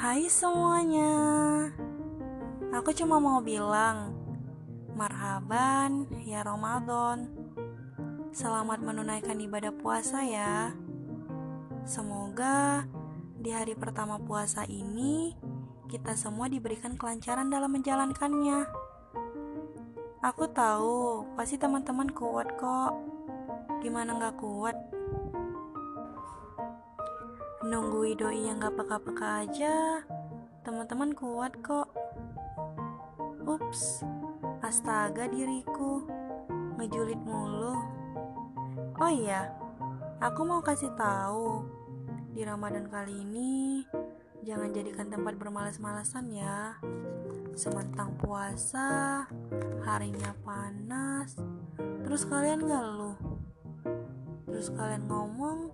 Hai semuanya. Aku cuma mau bilang Marhaban ya Ramadan. Selamat menunaikan ibadah puasa ya. Semoga di hari pertama puasa ini Kita semua diberikan kelancaran dalam menjalankannya. Aku tahu pasti teman-teman kuat kok. Gimana gak kuat? Nunggu doi yang gak peka-peka aja. Teman-teman kuat kok. Ups Astaga diriku. Ngejulit mulu. Oh iya Aku mau kasih tahu Di Ramadan kali ini Jangan jadikan tempat bermalas-malasan ya. Sementang puasa Harinya panas Terus kalian ngeluh Terus kalian ngomong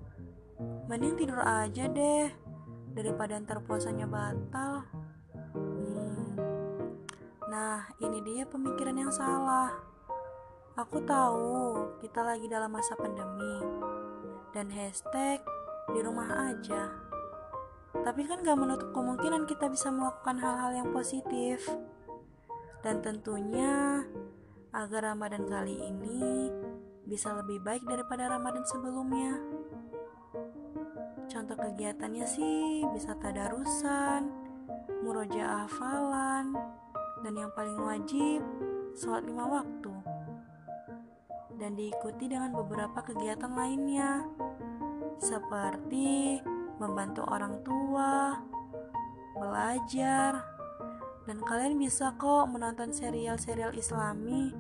mending tidur aja deh daripada ntar puasanya batal hmm. nah ini dia pemikiran yang salah aku tahu kita lagi dalam masa pandemi dan hashtag di rumah aja tapi kan gak menutup kemungkinan kita bisa melakukan hal-hal yang positif dan tentunya agar Ramadan kali ini bisa lebih baik daripada Ramadan sebelumnya. Contoh kegiatannya sih bisa tadarusan, murojaah hafalan, dan yang paling wajib, sholat lima waktu. Dan diikuti dengan beberapa kegiatan lainnya, seperti membantu orang tua, belajar, dan kalian bisa kok menonton serial-serial islami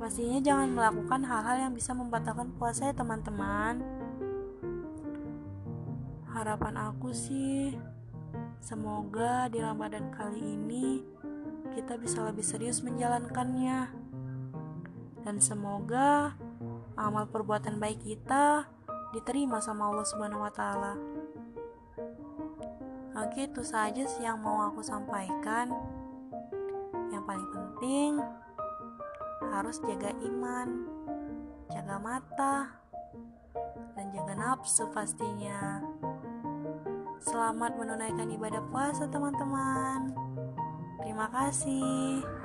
Pastinya jangan melakukan hal-hal yang bisa membatalkan puasa ya teman-teman. Harapan aku sih semoga di Ramadan kali ini kita bisa lebih serius menjalankannya. Dan semoga amal perbuatan baik kita diterima sama Allah Subhanahu wa taala. Oke, itu saja sih yang mau aku sampaikan. Yang paling penting, harus jaga iman, jaga mata, dan jaga nafsu pastinya. Selamat menunaikan ibadah puasa, teman-teman. Terima kasih.